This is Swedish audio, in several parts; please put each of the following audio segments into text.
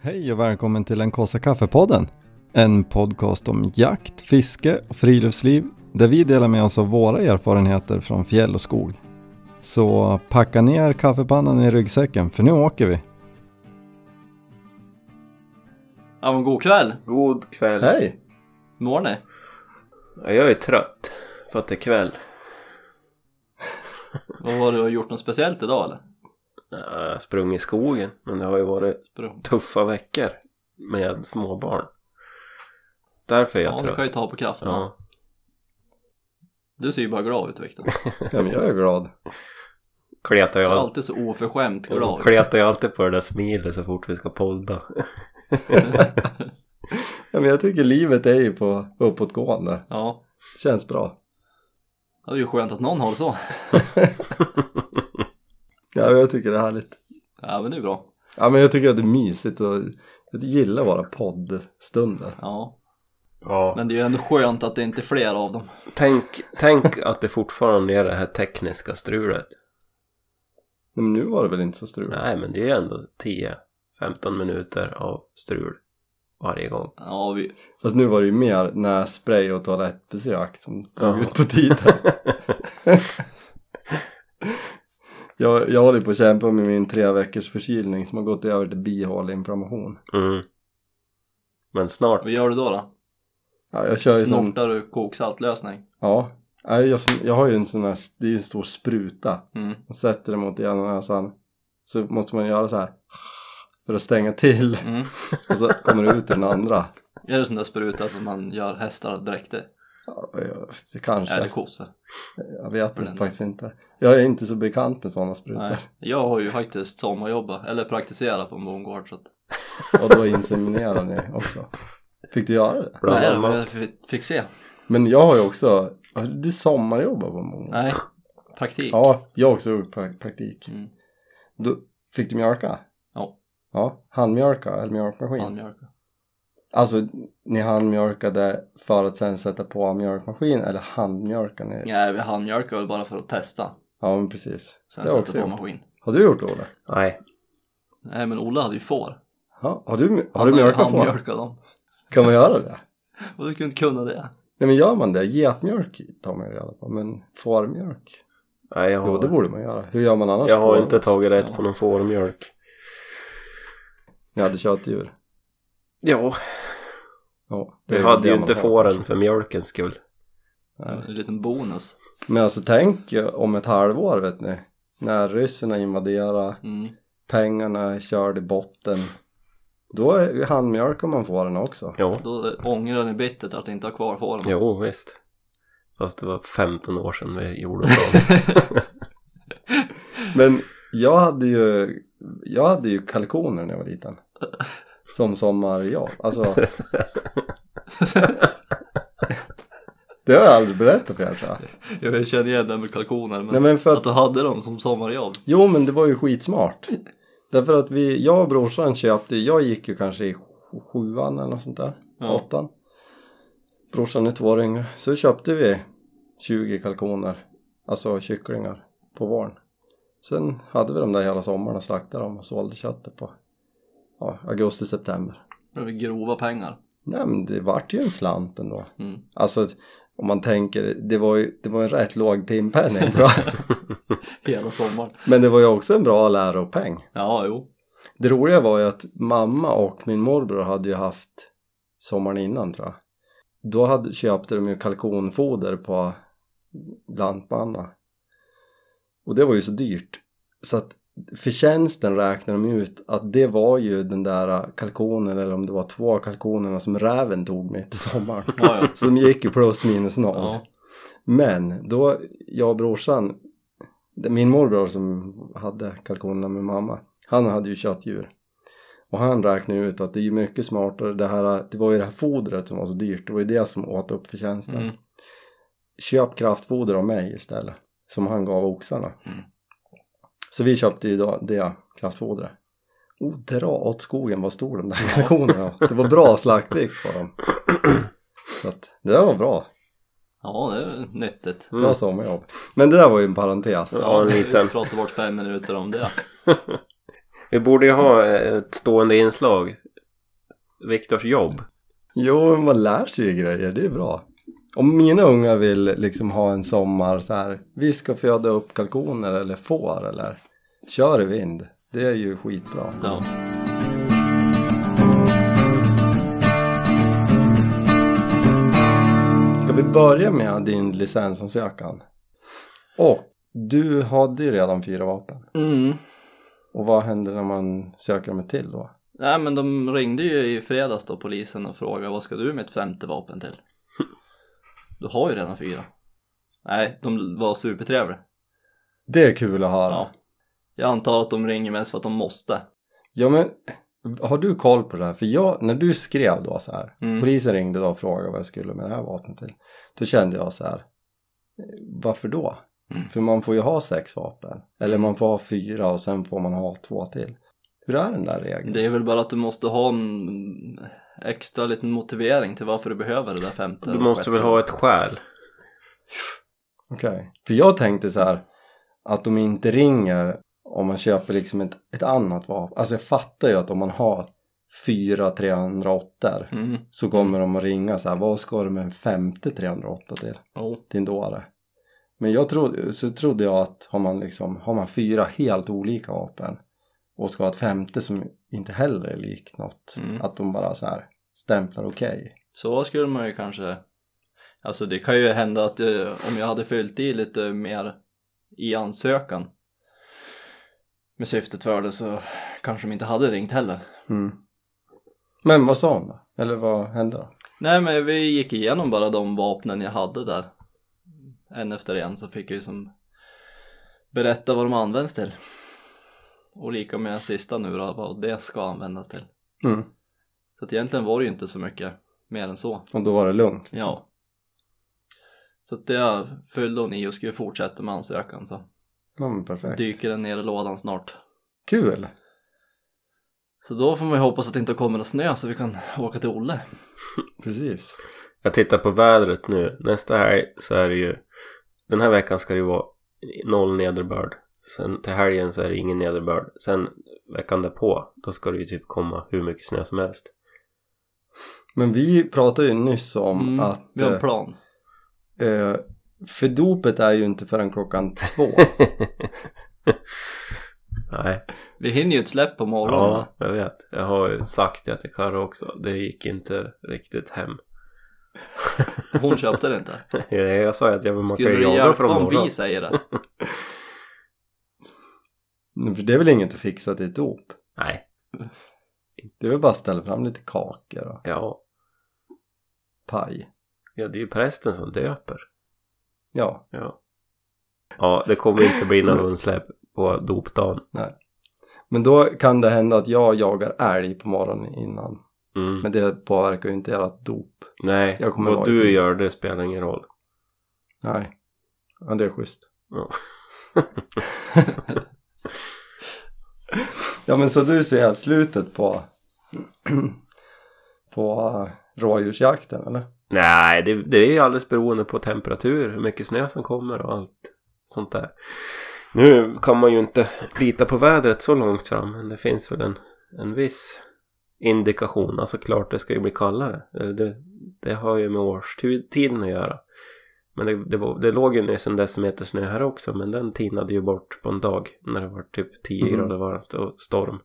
Hej och välkommen till den kaffe kaffepodden. En podcast om jakt, fiske och friluftsliv där vi delar med oss av våra erfarenheter från fjäll och skog. Så packa ner kaffepannan i ryggsäcken för nu åker vi. Ja men god kväll! God kväll. Hej! Hur mår ni? Ja, jag är trött för att det är kväll. Vad var det du har gjort något speciellt idag eller? Ja, Jag har sprungit i skogen men det har ju varit Sprung. tuffa veckor med småbarn. Därför är jag Ja, du trött. kan ju ta på kraften. Ja. Du ser ju bara glad ut Viktor. Ja, men jag är glad. Kletar Du jag, är all... alltid så oförskämt glad. kletar jag alltid på det där smilet så fort vi ska podda. Ja, men jag tycker livet är ju på uppåtgående. Ja, Känns bra. det är ju skönt att någon har det så. Ja, jag tycker det är härligt. Ja men det är bra. Ja, men jag tycker att det är mysigt och jag gillar våra poddstunder. Ja, Ja. men det är ju ändå skönt att det inte är fler av dem. Tänk, tänk att det fortfarande är det här tekniska strulet. Nej, men nu var det väl inte så strul? Nej men det är ju ändå 10-15 minuter av strul varje gång. Ja, vi... Fast nu var det ju mer nässpray och toalettbesök som tog Ja. ut på tiden. jag, jag håller på att kämpa med min tre veckors förkylning som har gått över till bihåleinflammation. Mm. Men snart. vad gör du då då? Ja, jag kör ju sån... Snortar du koksaltlösning? Ja. Nej, Jag, jag har ju en sån här, det är ju en stor spruta. Mm. Man sätter det mot ena näsan. Så måste man göra så här. För att stänga till. Mm. Och så kommer det ut den andra. Är det sån där spruta som man gör hästar dräkter? Ja, jag- det kanske. Kossor? Jag vet den. faktiskt inte. Jag är inte så bekant med sådana sprutor. Nej, jag har ju faktiskt sommarjobbat, eller praktiserat på en bondgård så att... Och då inseminerar ni också. Fick du göra det? Bland Nej, men annat. jag fick- fick se. Men jag har ju också, du sommarjobbar på många. Nej, praktik. Ja, jag har också gjort pra- praktik. Mm. Då fick du mjölka? Ja. Ja, handmjölka eller mjölkmaskin? Handmjölk. Alltså, ni handmjölkade för att sen sätta på mjölkmaskin eller handmjölkade ni? Nej, vi handmjölkar väl bara för att testa. Ja, men precis. Sen det har också på gjort. maskin. Har du gjort det, Olle? Nej. Nej, men Ola hade ju får. Ja, har du, har du mjölkat får? handmjölkat dem. Kan man göra det? Och du kunde inte kunna det. Nej men gör man det? Getmjölk tar man ju reda på, men fårmjölk? Nej, jag Jo, har, det borde man göra. Hur gör man annars? jag har får? inte tagit rätt på någon fårmjölk. Ni hade köttdjur? Jo, Ja. det vi hade det ju inte har, fåren för mjölkens skull. Nej. En liten bonus. Men alltså tänk om ett halvår vet ni. När ryssarna invaderar, Mm. pengarna är körda i botten. Då är handmjölkar man fåren också. Jo, Då ångrar ni bittert att inte ha kvar fåren. jo visst. Fast det var 15 år sedan vi gjorde så. Men jag hade ju, jag hade ju kalkoner när jag var liten. Som sommarjobb. Alltså, det har jag aldrig berättat för er tror jag. Jag känner igen det med kalkoner, men, Nej men för att att, du hade dem som sommarjobb. jo men det var ju skitsmart. Därför att vi, jag och brorsan köpte, jag gick ju kanske i sju- sjuan eller något sånt där. Ja. Åttan. Brorsan är två år yngre. Så köpte vi 20 kalkoner. Alltså kycklingar. På våren. Sen hade vi dem där hela sommaren och slaktade dem och sålde köttet på ja, augusti-september. Det var grova pengar. Nej men det vart ju en slant ändå. Mm. Alltså om man tänker, det var ju det var en rätt låg timpenning tror jag. Hela sommaren. Men det var ju också en bra läropeng. Ja, jo. Det roliga var ju att mamma och min morbror hade ju haft sommaren innan tror jag. Då hade, köpte de ju kalkonfoder på Lantmanna. Och det var ju så dyrt. Så att förtjänsten räknade de ut att det var ju den där kalkonen eller om det var två kalkonerna som räven tog mitt i sommaren. Ja, ja. Så de gick ju plus minus noll. ja. Men då, jag och brorsan, min morbror som hade kalkonerna med mamma, han hade ju köttdjur. Och han räknade ut att det är ju mycket smartare, det här, det var ju det här fodret som var så dyrt, det var ju det som åt upp förtjänsten. Mm. Köp kraftfoder av mig istället, som han gav oxarna. Mm. Så vi köpte ju då det kraftfodret. Oh, dra åt skogen vad stor de där kalkonerna. Det var bra slaktvikt på dem. Så att, det där var bra. ja, det är nyttigt. Bra sommarjobb. Men det där var ju en parentes. Ja, en liten. Vi pratar bort fem minuter om det. Vi borde ju ha ett stående inslag Viktors jobb. Jo, men man lär sig ju grejer, det är bra. Om mina unga vill liksom ha en sommar så här, vi ska föda upp kalkoner eller får eller kör i vind. Det är ju skitbra. Ja. Ska vi börja med din licensansökan? Och du hade ju redan fyra vapen. Mm. Och vad händer när man söker dem till då? Nej men de ringde ju i fredags då polisen och frågade vad ska du med ett femte vapen till? Du har ju redan fyra. Nej, de var supertrevliga. Det är kul att höra. Ja. Jag antar att de ringer mest för att de måste. Ja men har du koll på det här? För jag, när du skrev då så här, Mm. polisen ringde då och frågade vad jag skulle med det här vapnet till. Då kände jag så här, varför då? Mm. För man får ju ha sex vapen. Eller man får ha fyra och sen får man ha två till. Hur är den där regeln? Det är väl bara att du måste ha en extra liten motivering till varför du behöver det där femte. Du måste väl ha ett skäl? Okej. För jag tänkte så här att de inte ringer om man köper liksom ett, ett annat vapen. Alltså jag fattar ju att om man har fyra 308 Mm. så kommer de att ringa så här, vad ska du med en femte 308 till? Oh. Din dåre. Men jag trodde, så trodde jag att har man liksom, har man fyra helt olika vapen och ska ha ett femte som inte heller är likt något, Mm. att de bara så här stämplar okej. Så skulle man ju kanske Alltså det kan ju hända att eh, om jag hade fyllt i lite mer i ansökan med syftet för det så kanske de inte hade ringt heller. Mm. Men vad sa hon då? Eller vad hände då? Nej men vi gick igenom bara de vapnen jag hade där. En efter en så fick jag ju som berätta vad de används till. Och lika med sista nu då, vad det ska användas till. Mm. Så att egentligen var det ju inte så mycket mer än så. Och då var det lugnt? liksom. Ja. Så att det fyllde hon i och skulle fortsätta med ansökan så Ja men perfekt. dyker den ner i lådan snart. Kul! Så då får man ju hoppas att det inte kommer någon snö så vi kan åka till Olle. Precis. Jag tittar på vädret nu. Nästa helg så är det ju... Den här veckan ska det ju vara noll nederbörd. Sen till helgen så är det ingen nederbörd. Sen veckan därpå, då ska det ju typ komma hur mycket snö som helst. Men vi pratade ju nyss om Mm, att vi har en eh, plan. eh, för dopet är ju inte förrän klockan två. Nej, Vi hinner ju ett släpp på morgonen. ja, jag vet. Jag har ju sagt det till Karro också. Det gick inte riktigt hem. Hon köpte det inte. Jag sa ju att ja, men man kan Skulle ju du jaga hjälpa från om morgon. vi säger det? För det är väl inget att fixa till ett dop? Nej, Det är väl bara att ställa fram lite kakor och ja. paj. Ja, det är ju prästen som döper. Ja, Ja. Ja, det kommer inte bli någon undsläpp på dopdagen. men då kan det hända att jag jagar älg på morgonen innan. Mm. Men det påverkar ju inte ert dop. Nej, Jag kommer vara vad i du tid. gör det spelar ingen roll. Nej. Ja, det är schysst. Ja. Ja, men så du ser slutet på på rådjursjakten, eller? Nej, det, det är ju alldeles beroende på temperatur, hur mycket snö som kommer och allt sånt där. Nu kan man ju inte lita på vädret så långt fram, men det finns väl en, en viss indikation. Alltså klart det ska ju bli kallare. Det, det har ju med årstiden att göra. Men det, det, var, det låg ju nyss en decimeter snö här också, men den tinade ju bort på en dag när det var typ 10 Mhm. grader varmt och storm.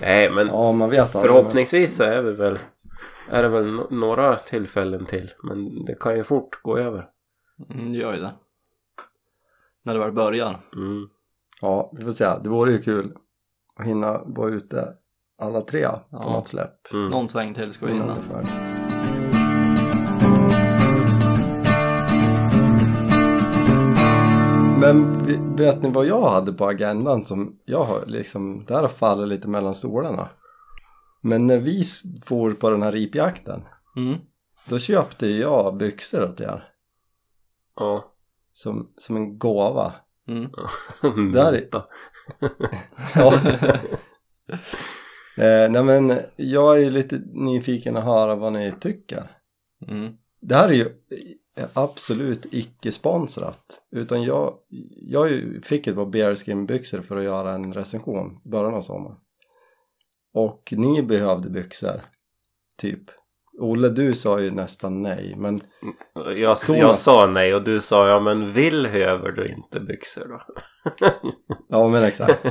Nej, men Ja, man vet. Förhoppningsvis så är vi väl är det väl några tillfällen till men det kan ju fort gå över. Mm, det gör ju det. När det väl börjar. Mm. Ja, vi får se. Det vore ju kul att hinna vara ute alla tre på Ja. något släpp. Mm. Någon sväng till ska vi Innan hinna. Men vet ni vad jag hade på agendan som jag har liksom, där har fallit lite mellan stolarna. Men när vi for på den här ripjakten, Mm. då köpte jag byxor åt er. Ja. Som, som en gåva. Mm. Där. Ja. eh, nej men jag är ju lite nyfiken att höra vad ni tycker. Mm. Det här är ju absolut icke sponsrat. Utan jag, jag ju- fick ett par bearskin byxor för att göra en recension i början av sommaren. Och ni behövde byxor. typ. Olle, du sa ju nästan nej, men Jag, jag Thomas. sa nej och du sa ja men behöver du inte byxor då? ja men exakt.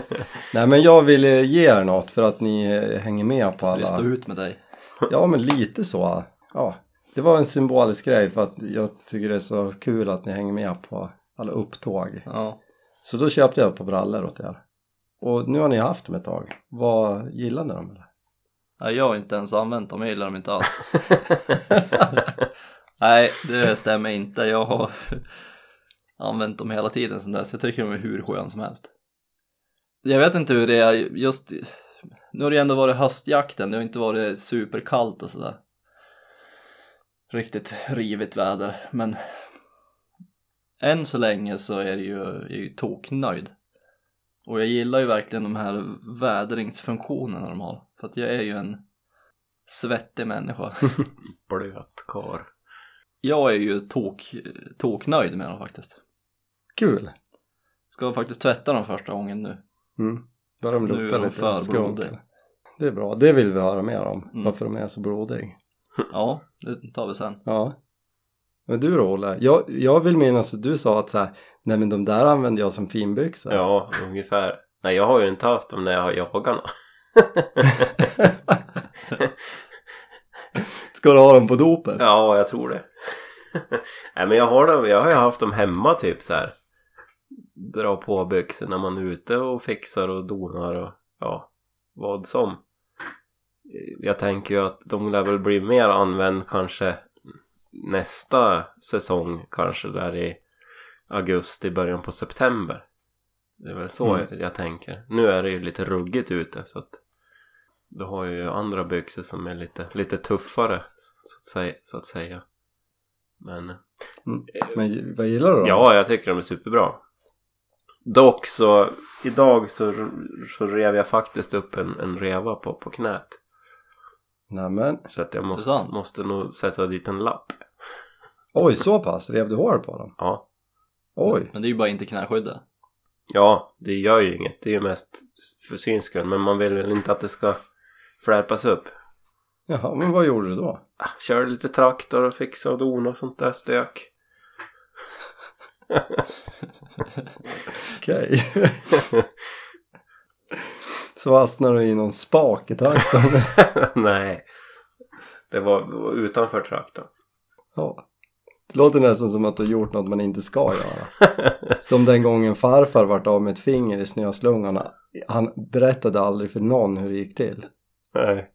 nej men jag ville ge er något för att ni eh, hänger med på Att vi står alla. ut med dig. Ja men lite så. Ja, det var en symbolisk grej för att jag tycker det är så kul att ni hänger med på alla upptåg. Ja. Så då köpte jag par brallor åt er. Och nu har ni haft dem ett tag. Vad gillade ni dem eller? ja. Jag har inte ens använt dem, jag gillar dem inte alls. Nej, det stämmer inte. Jag har använt dem hela tiden sen dess. Jag tycker de är hur sköna som helst. Jag vet inte hur det är just... Nu har det ändå varit höstjakten, det har inte varit superkallt och sådär. Riktigt rivigt väder, men än så länge så är det ju, jag är ju toknöjd. Och jag gillar ju verkligen de här vädringsfunktionerna de har. För att jag är ju en svettig människa. Blöt kar. Jag är ju tok, toknöjd med dem faktiskt. Kul! Ska faktiskt tvätta dem första gången nu. Mm. Då har de Nu är luktat de lite för blodiga. Det är bra, det vill vi höra mer om. Mm. Varför de är så blodiga. Ja, det tar vi sen. Ja. Men du då Olle? Jag, jag vill minnas att du sa att så här, nej men de där använder jag som finbyxor. Ja, ungefär. Nej, jag har ju inte haft dem när jag har jagat nå. Ska du ha dem på dopet? Ja, jag tror det. Nej, men jag har, dem, jag har ju haft dem hemma typ så här. Dra på byxor när man är ute och fixar och donar och ja, vad som. Jag tänker ju att de lär väl bli mer använd kanske nästa säsong kanske där i augusti, början på september. Det är väl så Mm. jag tänker. Nu är det ju lite ruggigt ute så att då har ju andra byxor som är lite, lite tuffare så att säga. Så att säga. Men Men vad gillar du då? ja, jag tycker de är superbra. Dock så idag så, så rev jag faktiskt upp en, en reva på, på knät. Nämen, Så att jag måste, sant? måste nog sätta dit en lapp. oj så pass, rev du hår på dem? Ja. Oj, Men det är ju bara inte knäskyddet. Ja, det gör ju inget. Det är ju mest för syns skull. Men man vill väl inte att det ska flärpas upp. jaha, men vad gjorde du då? Ah, Kör lite traktor och fixa och dona och sånt där stök. Okej. så fastnade du i någon spak i traktorn? Nej. Det var, det var utanför traktorn. ja. Det låter nästan som att du har gjort något man inte ska göra. Som den gången farfar vart av med ett finger i snöslungarna. Han berättade aldrig för någon hur det gick till. Nej.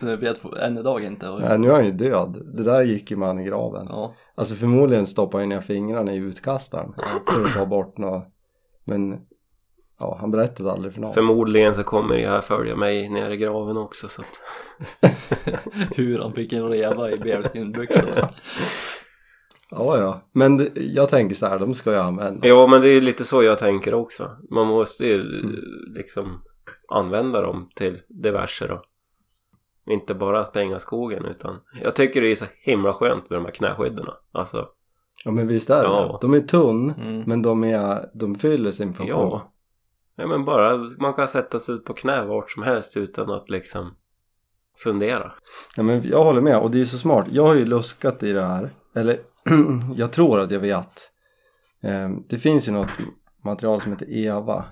Det vet än idag inte. Och, Nej, nu är han ju död. Det där gick ju man i graven. ja. Alltså förmodligen stoppade han ner fingrarna i utkastaren för att ta bort något. Men ja, han berättade aldrig för någon. Förmodligen så kommer det här följa mig ner i graven också så att... Hur han fick en reva i bearskinbyxorna. Ja, ja. Men det, jag tänker så här, de ska ju användas. Ja men det är lite så jag tänker också. Man måste ju liksom använda dem till diverse då. Inte bara spränga skogen utan jag tycker det är så himla skönt med de här knäskydden. Alltså Ja, men visst är det Ja. De är tunn, Mm. men de, är, de fyller sin funktion. ja. Ja men bara man kan sätta sig på knä vart som helst utan att liksom fundera. Ja, men jag håller med och det är så smart. Jag har ju luskat i det här. Eller jag tror att jag vet. Eh, det finns ju något material som heter EVA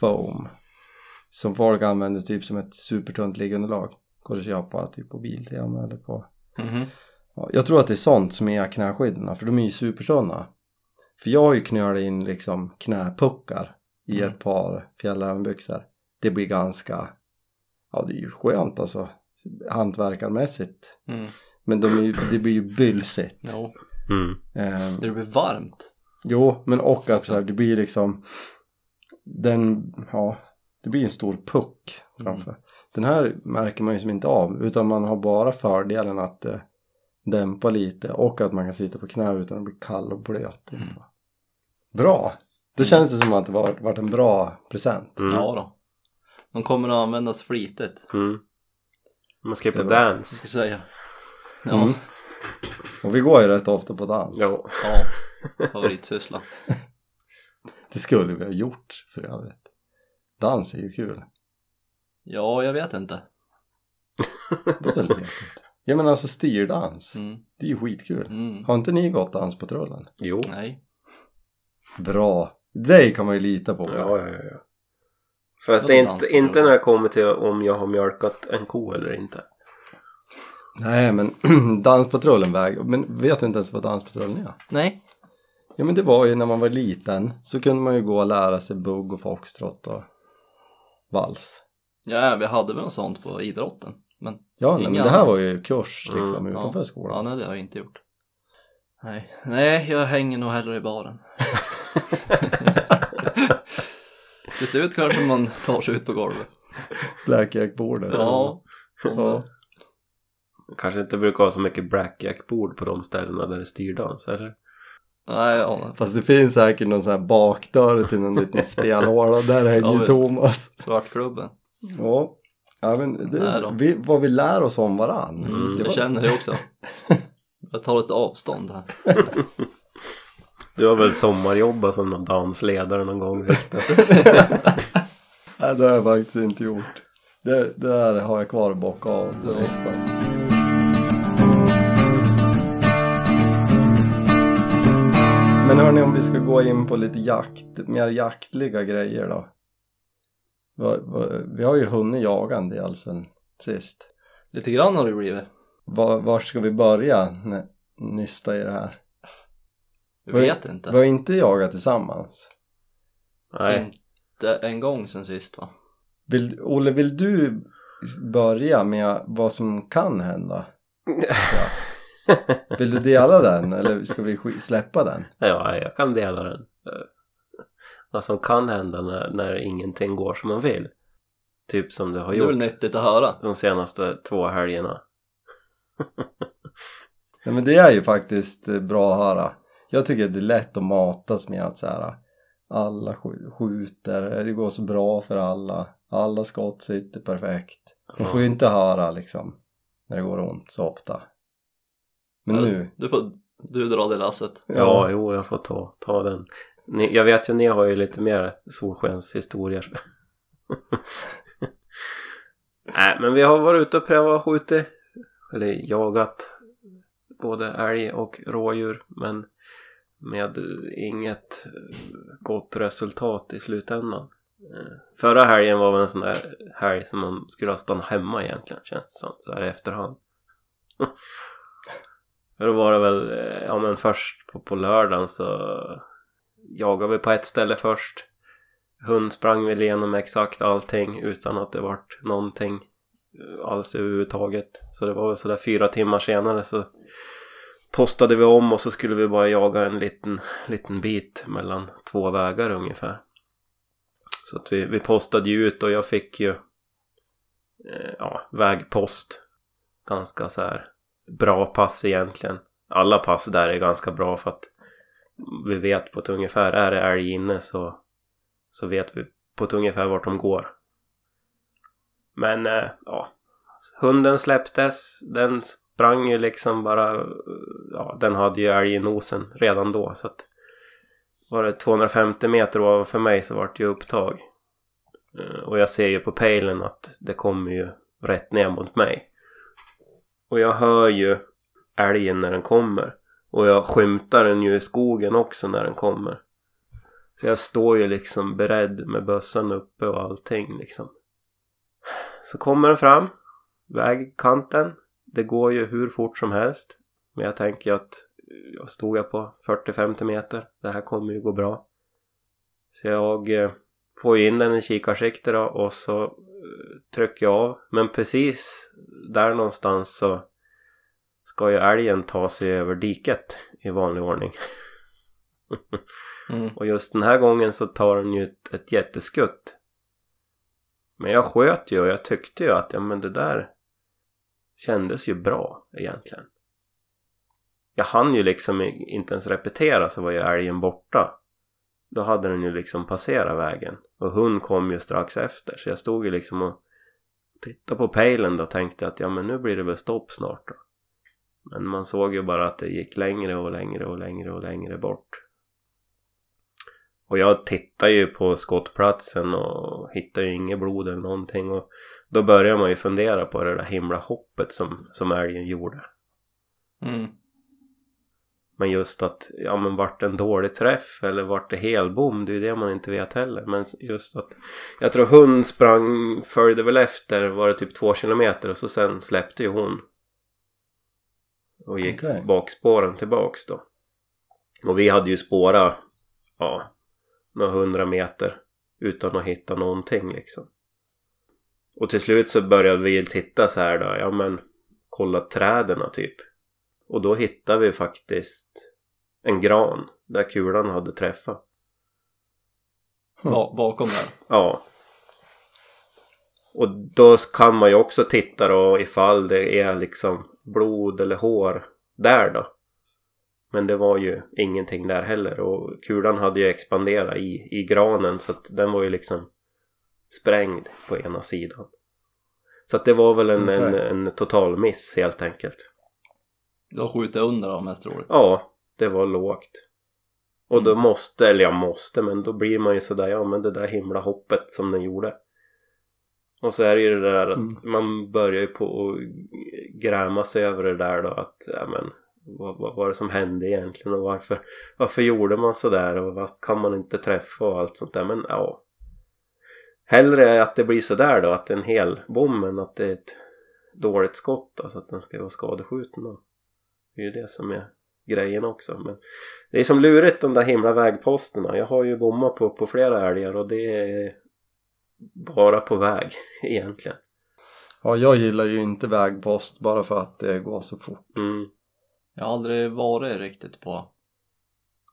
Foam. Som folk använder typ som ett supertunt liggunderlag. Går att köpa typ på Biltema eller på... Mhm. Ja, jag tror att det är sånt som är knäskydden för de är ju supertunna. För jag har ju knölat in liksom knäpuckar i Mm. ett par fjällrävenbyxor. Det blir ganska... Ja det är ju skönt alltså hantverkarmässigt. Mm. Men de är, ju- det blir ju bylsigt. Jo. Mm. Eh, Det blir varmt. jo, men och att så här, det blir liksom den, ja, det blir en stor puck framför. Den här märker man ju som inte av utan man har bara fördelen att eh, dämpa lite och att man kan sitta på knä utan att bli kall och blöt. Mm. Bra! Då känns det som att det var, varit en bra present. Mm. Ja då. De kommer att användas flitigt. Mm. Man ska ju på Det dans. Ska jag säga. Ja. Mm. Och vi går ju rätt ofta på dans. Ja. ja. Favoritsyssla. Det skulle vi ha gjort för övrigt. Dans är ju kul. Ja, jag vet inte. Vadå letat? Ja men alltså styrdans. Mm. Det är ju skitkul. Mm. Har inte ni gått Danspatrullen? Jo. Nej. Bra. Dig kan man ju lita på. Ja, ja, ja. Fast det är inte, inte när det kommer till om jag har mjölkat en ko eller inte. Nej men Danspatrullen väg. Men vet du inte ens vad Danspatrullen är? Nej. Ja men det var ju när man var liten så kunde man ju gå och lära sig bugg och foxtrot och vals. Ja, vi hade väl något sånt på idrotten. Men Ja nej, Inga men det här annat. var ju kurs liksom Mm, utanför ja. skolan. Ja, nej det har jag inte gjort. Nej, nej jag hänger nog hellre i baren. Till slut kanske man tar sig ut på golvet. Blackjack-bordet. Ja. ja. Kanske inte brukar ha så mycket blackjack-bord på de ställena där det är styrdans, eller? Nej, ja. Fast det finns säkert någon sån här bakdörr till någon liten spelhåla. Där hänger Ja, ju visst. Thomas. Svartklubben. Ja. Ja men Nej det, då. vi, vad vi lär oss om varann. Mm, det jag var, känner det också. Jag tar ett avstånd här. Du har väl sommarjobbat som någon dansledare någon gång? Nej det har jag faktiskt inte gjort. Det, det där har jag kvar bak av det listan. Men hörni om vi ska gå in på lite jakt, mer jaktliga grejer då. Vi har ju hunnit jaga en del sen sist. Lite grann har det blivit. Va, var ska vi börja nysta i det här? Jag vet inte. Vi har inte jagat tillsammans. Nej. Inte en gång sen sist va? Vill, Olle, vill du börja med vad som kan hända? Vill du dela den eller ska vi släppa den? Ja, jag kan dela den. Vad som kan hända när, när ingenting går som man vill. Typ som det har Det är väl gjort nyttigt att höra. de senaste två helgerna. Nej men det är ju faktiskt eh, bra att höra. Jag tycker att det är lätt att matas med att så här, alla sk- skjuter, det går så bra för alla, alla skott sitter perfekt. Man får ju inte höra liksom när det går ont så ofta. Men nu, Du får du dra det lasset. Ja, jo, jag får ta, ta den. Ni, jag vet ju, ni har ju lite mer solskenshistorier. Nej, men vi har varit ute och prövat skjutit. Eller jagat både älg och rådjur. Men med inget gott resultat i slutändan. Eh, förra helgen var väl en sån där helg som man skulle ha stannat hemma egentligen känns det som. Så här i efterhand. För då var det väl, eh, ja men först på, på lördagen så jagade vi på ett ställe först. Hund sprang väl igenom exakt allting utan att det vart någonting Eh, alls överhuvudtaget. Så det var väl sådär fyra timmar senare så postade vi om och så skulle vi bara jaga en liten, liten bit mellan två vägar ungefär. Så att vi, vi postade ju ut och jag fick ju eh, ja, vägpost. Ganska så här bra pass egentligen. Alla pass där är ganska bra för att vi vet på ett ungefär, är det älg inne så, så vet vi på ett ungefär vart de går. Men eh, ja, hunden släpptes, den sprang ju liksom bara, ja den hade ju älg i nosen redan då så att var det 250 meter ovanför mig så vart det ju upptag. Eh, och jag ser ju på pejlen att det kommer ju rätt ner mot mig. Och jag hör ju älgen när den kommer. Och jag skymtar den ju i skogen också när den kommer. Så jag står ju liksom beredd med bössan uppe och allting liksom. Så kommer den fram. Vägkanten. Det går ju hur fort som helst. Men jag tänker att jag stod jag på 40-50 meter. Det här kommer ju gå bra. Så jag eh, får ju in den i kikarsikte då och så eh, trycker jag av. Men precis där någonstans så ska ju älgen ta sig över diket i vanlig ordning. Mm. Och just den här gången så tar den ju ett, ett jätteskutt. Men jag sköt ju och jag tyckte ju att ja men det där kändes ju bra egentligen. Jag hann ju liksom inte ens repetera så var ju älgen borta. Då hade den ju liksom passerat vägen. Och hunden kom ju strax efter så jag stod ju liksom och tittade på pejlen då och tänkte att ja men nu blir det väl stopp snart då. Men man såg ju bara att det gick längre och längre och längre och längre bort. Och jag tittar ju på skottplatsen och hittar ju inget blod eller någonting. Och då börjar man ju fundera på det där himla hoppet som, som älgen gjorde. Mm. Men just att, ja men vart det en dålig träff eller vart det helbom, det är ju det man inte vet heller. Men just att, jag tror hon sprang, följde väl efter, var det typ två kilometer och så sen släppte ju hon. Och gick Okej. bakspåren tillbaks då. Och vi hade ju spårat, ja, några hundra meter utan att hitta någonting liksom. Och till slut så började vi titta så här då, ja men kolla träden typ. Och då hittade vi faktiskt en gran där kulan hade träffat. Ba- bakom där. Ja. Och då kan man ju också titta då ifall det är liksom blod eller hår där då. Men det var ju ingenting där heller och kulan hade ju expanderat i, i granen så att den var ju liksom sprängd på ena sidan. Så att det var väl en, en, Okej. en total miss helt enkelt. Du har skjutit under då mest troligt. Ja, det var lågt. Och då måste, eller jag måste, men då blir man ju sådär, ja men det där himla hoppet som den gjorde. Och så är det ju det där att Mm. man börjar ju på att gräma sig över det där då att, ja men vad, vad var det som hände egentligen och varför, varför gjorde man sådär och vad kan man inte träffa och allt sånt där men ja. Hellre att det blir sådär då att det är en hel bom än att det är ett dåligt skott alltså att den ska vara skadeskjuten då. Det är ju det som är grejen också. Men det är som lurigt de där himla vägposterna. Jag har ju bommat på, på flera älgar och det är bara på väg egentligen. Ja, jag gillar ju inte vägpost bara för att det går så fort. Mm. Jag har aldrig varit riktigt på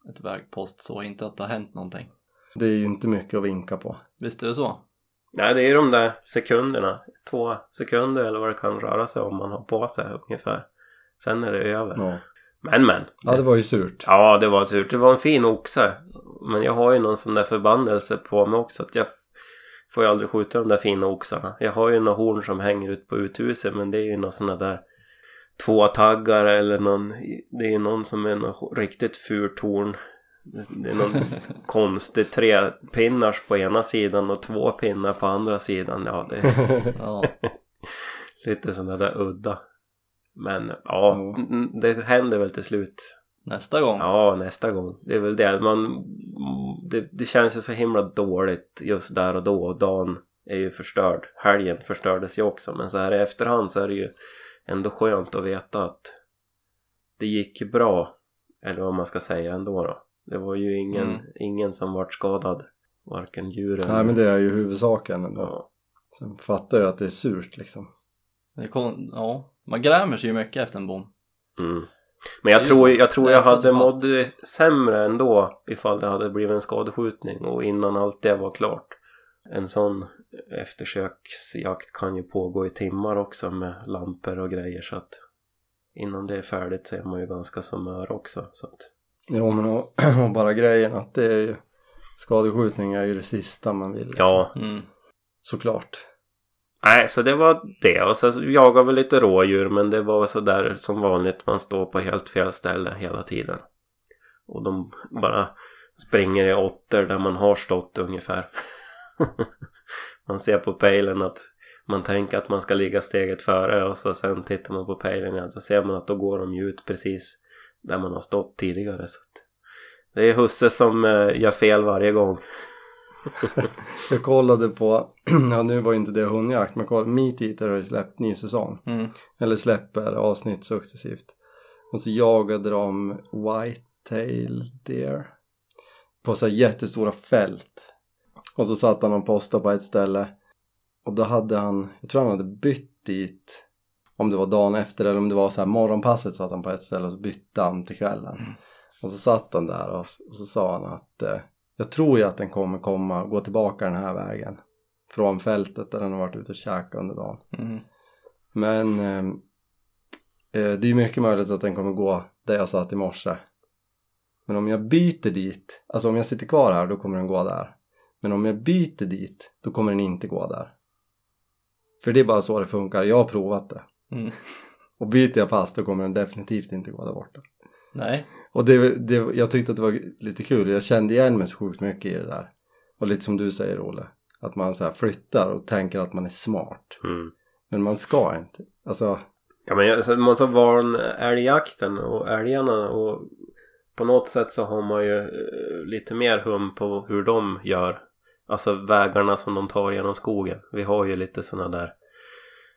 ett vägpost så, inte att det har hänt någonting. Det är ju inte mycket att vinka på. Visst är det så? Nej, det är de där sekunderna. Två sekunder eller vad det kan röra sig om man har på sig ungefär. Sen är det över. Ja, Men men. ja det var ju surt. Ja, det var surt. Det var en fin oxe. Men jag har ju någon sån där förbannelse på mig också. Att jag får ju aldrig skjuta de där fina oxarna. Jag har ju några horn som hänger ut på uthuset. Men det är ju några såna där två taggar eller någon. Det är någon som är något riktigt fult horn. Det är någon konstig tre pinnars på ena sidan och två pinnar på andra sidan. Ja, det är Ja. lite sådana där udda. Men ja, mm, det händer väl till slut. Nästa gång. Ja, nästa gång. Det är väl det. Man, det, det känns ju så himla dåligt just där och då. Och dagen är ju förstörd. Helgen förstördes ju också. Men så här i efterhand så är det ju ändå skönt att veta att det gick bra. Eller vad man ska säga ändå då. Det var ju ingen, Mm. ingen som vart skadad. Varken djuren Nej men det är ju huvudsaken ändå. ja. Sen fattar jag att det är surt liksom. Det kom, ja. Man grämer sig ju mycket efter en bom. Mm. Men jag tror, jag, tror jag hade mått sämre ändå ifall det hade blivit en skadeskjutning och innan allt det var klart. En sån eftersöksjakt kan ju pågå i timmar också med lampor och grejer så att innan det är färdigt så är man ju ganska som mör också. Så att, Jo men och, och bara grejen att det är ju skadeskjutning är ju det sista man vill. Liksom. ja, Mm. Såklart. nej så det var det och så jagade vi lite rådjur men det var så där som vanligt man står på helt fel ställe hela tiden. Och de bara springer i åttor där man har stått ungefär. man ser på pejlen att man tänker att man ska ligga steget före och så sen tittar man på pejlen och så ser man att då går de ju ut precis där man har stått tidigare. Så att det är husse som eh, gör fel varje gång. Jag kollade på, ja nu var ju inte det hundjakt men jag kollade, Meat Eater har ju släppt ny säsong. Mm. Eller släpper avsnitt successivt. Och så jagade de Whitetail Deer. På så här jättestora fält. Och så satt han och postade på ett ställe. Och då hade han, jag tror han hade bytt dit. Om det var dagen efter eller om det var så här morgonpasset satt han på ett ställe och så bytte han till kvällen. Mm. Och så satt han där och, och så sa han att eh, jag tror ju att den kommer komma, gå tillbaka den här vägen. Från fältet där den har varit ute och käkat under dagen. Mm. Men eh, eh, det är mycket möjligt att den kommer gå där jag satt i morse. Men om jag byter dit, alltså om jag sitter kvar här då kommer den gå där. Men om jag byter dit då kommer den inte gå där. För det är bara så det funkar, jag har provat det. Mm. Och byter jag pass då kommer den definitivt inte gå där borta. Nej. Och det, det, jag tyckte att det var lite kul, jag kände igen mig så sjukt mycket i det där. Och lite som du säger Olle, att man så här flyttar och tänker att man är smart. Mm. Men man ska inte. Alltså, Ja men jag- så man så van älgjakten och älgarna och på något sätt så har man ju eh, lite mer hum på hur de gör. Alltså vägarna som de tar genom skogen. Vi har ju lite sådana där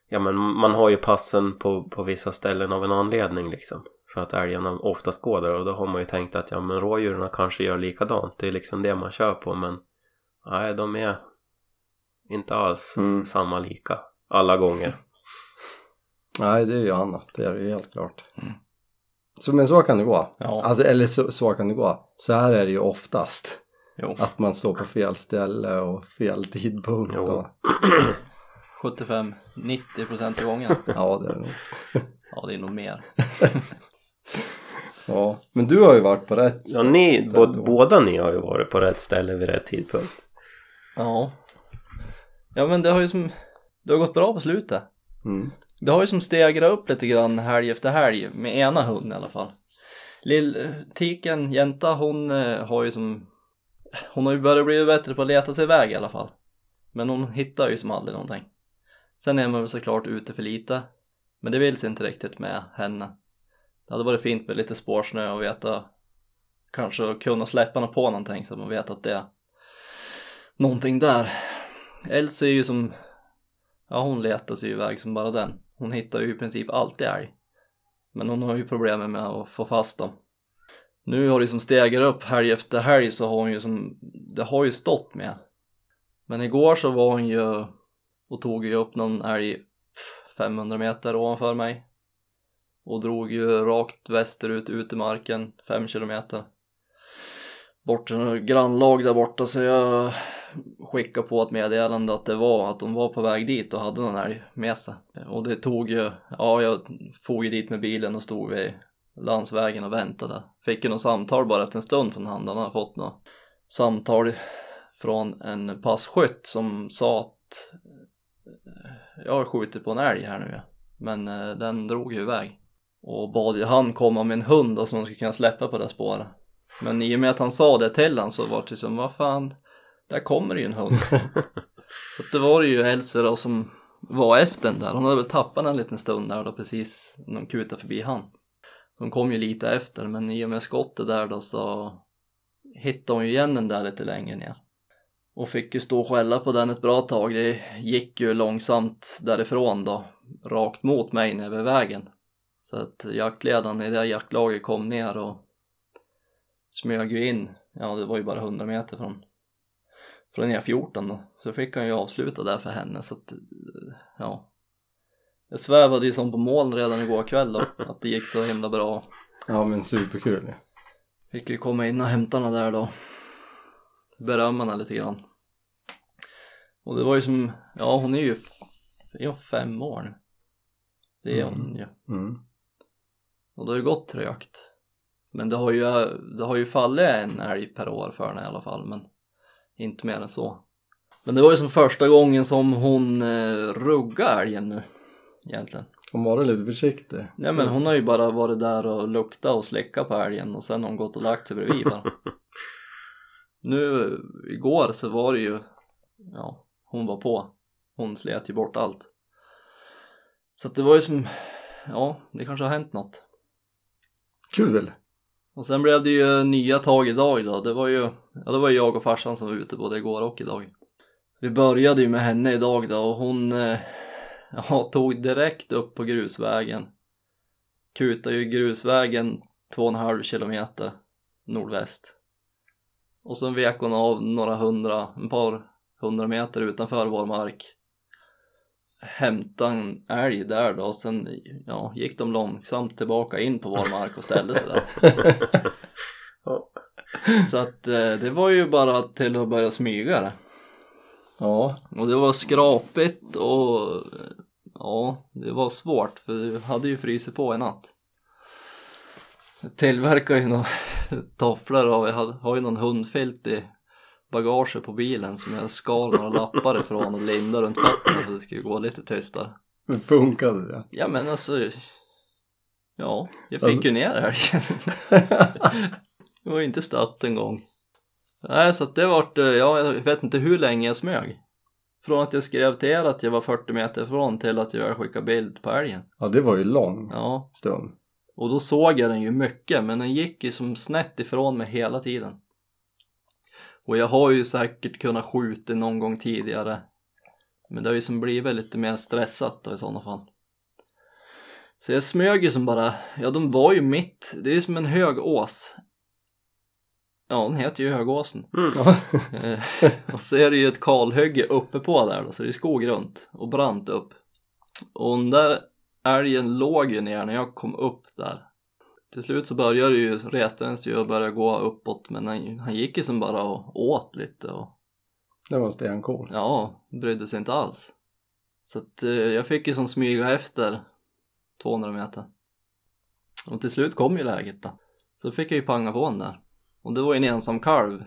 Ja men man har ju passen på, på vissa ställen av en anledning liksom. För att älgarna oftast går där och då har man ju tänkt att ja men rådjuren kanske gör likadant. Det är liksom det man kör på men Nej de är inte alls Mm. samma lika alla gånger. nej det är ju annat, det är ju helt klart. Mm. Så, men så kan det gå. Ja. Alltså, eller så, så kan det gå. Så här är det ju oftast. Jo. Att man står på fel ställe och fel tidpunkt. Jo. Och, 75-90% av gången. ja, det är det nog. Ja, det är nog mer. Ja, men du har ju varit på rätt Ja, ni, ställe bå, då. båda ni har ju varit på rätt ställe vid rätt tidpunkt. Ja. Ja men det har ju som, det har gått bra på slutet. Mm. Det har ju som stegrat upp lite grann helg efter helg med ena hunden i alla fall. Lill Tiken, Jänta, hon eh, har ju som hon har ju börjat bli bättre på att leta sig iväg i alla fall. Men hon hittar ju som aldrig någonting. Sen är man väl såklart ute för lite. Men det vill sig inte riktigt med henne. Det hade varit fint med lite spårsnö och veta Kanske kunna släppa något på någonting så man vet att det är Någonting där. Elsie är ju som Ja hon letar sig iväg som bara den. Hon hittar ju i princip alltid älg. Men hon har ju problem med att få fast dem. Nu har det som stegar upp helg efter helg så har hon ju som, det har ju stått med. Men igår så var hon ju och tog ju upp någon älg 500 meter ovanför mig. Och drog ju rakt västerut ut i marken 5 kilometer. Bort till något grannlag där borta så jag skickade på ett meddelande att det var att de var på väg dit och hade någon älg med sig. Och det tog ju, ja jag for ju dit med bilen och stod vid landsvägen och väntade. Fick ju något samtal bara efter en stund från han, han hade fått något samtal från en passkytt som sa att eh, jag har skjutit på en älg här nu men eh, den drog ju iväg. Och bad ju han komma med en hund och som skulle kunna släppa på det spåret. Men i och med att han sa det till han så var det som, vad fan, där kommer ju en hund. så det var ju Elsa då som var efter den där. Hon hade väl tappat den en liten stund där då precis när de kutade förbi han. De kom ju lite efter men i och med skottet där då så hittade hon ju igen den där lite längre ner. Och fick ju stå och skälla på den ett bra tag. Det gick ju långsamt därifrån då, rakt mot mig nere vid vägen. Så att jaktledaren i det jaktlaget kom ner och smög ju in. Ja, det var ju bara 100 meter från, från E14 då. Så fick han ju avsluta där för henne så att, ja. Jag svävade ju som på moln redan igår kväll då, att det gick så himla bra. Ja men superkul. Fick ju komma in och hämta henne där då. Berömma henne lite grann. Och det var ju som, ja hon är ju, är hon fem år nu? Det är hon ju. Mm. Och det har ju gått trögt. Men det har ju, det har ju fallit en älg per år för henne i alla fall, men inte mer än så. Men det var ju som första gången som hon eh, ruggade älgen nu, egentligen. Hon var lite försiktig. Nej men hon har ju bara varit där och luktat och slickat på älgen och sen har hon gått och lagt sig bredvid bara. Nu igår så var det ju, ja, hon var på. Hon slet ju bort allt. Så att det var ju som, ja, det kanske har hänt något. Kul! Och sen blev det ju nya tag idag då. Det var ju, ja det var ju jag och farsan som var ute både igår och idag. Vi började ju med henne idag då och hon eh, ja, tog direkt upp på grusvägen. Kutade ju grusvägen två och en halv kilometer nordväst. Och sen vek hon av några hundra, en par hundra meter utanför vår mark. Hämtade en älg där då och sen ja, gick de långsamt tillbaka in på vår mark och ställde sig där. Så att eh, det var ju bara till att börja smyga det. Ja, Och det var skrapigt och ja, det var svårt för det hade ju frysit på i natt. Jag tillverkar ju några tofflor och jag har ju någon hundfilt i bagaget på bilen som jag skar några lappar ifrån och lindade runt fötterna för att det skulle gå lite tystare. men funkade det? Ja men alltså Ja, jag fick Alltså- ju ner älgen. det var ju inte stött en gång. Nej, så att det vart, eh, ja, jag vet inte hur länge jag smög. Från att jag skrev till er att jag var 40 meter ifrån till att jag väl skickade bild på älgen. Ja, det var ju lång Ja, stund. och då såg jag den ju mycket, men den gick ju som snett ifrån mig hela tiden. Och jag har ju säkert kunnat skjuta någon gång tidigare. Men det har ju som blivit lite mer stressat då i sådana fall. Så jag smög ju som bara, ja de var ju mitt, det är ju som en hög ås. Ja, den heter ju Högåsen. Mm. Eh, och så är det ju ett kalhygge uppe på där då, så det är skog runt och brant upp. Och den där älgen låg ju ner när jag kom upp där. Till slut så började det ju, reste den sig och började gå uppåt men han, han gick ju som bara och åt lite och Det var stencool. ja, brydde sig inte alls. Så att eh, jag fick ju som smyga efter 200 meter. Och till slut kom ju läget då. Så fick jag ju panga på den där. Och det var ju en ensam kalv.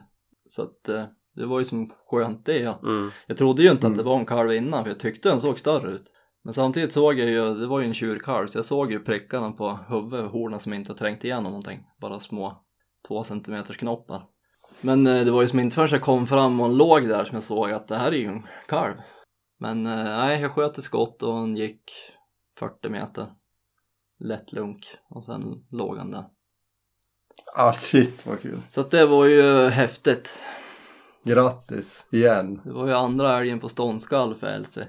Så att eh, det var ju som skönt det ja. Mm. Jag trodde ju inte att Mm. det var en kalv innan för jag tyckte den såg större ut. Men samtidigt såg jag ju, det var ju en tjurkalv så jag såg ju prickarna på huvudet och hornen som inte har trängt igenom någonting. Bara små två centimeters knoppar. Men eh, det var ju som inte förrän jag kom fram och låg där som jag såg att det här är ju en kalv. Men eh, nej, jag sköt ett skott och han gick 40 meter. Lätt lunk och sen låg han där. Ah shit vad kul. Så att det var ju häftigt. Grattis igen. Det var ju andra älgen på ståndskall för Elsie.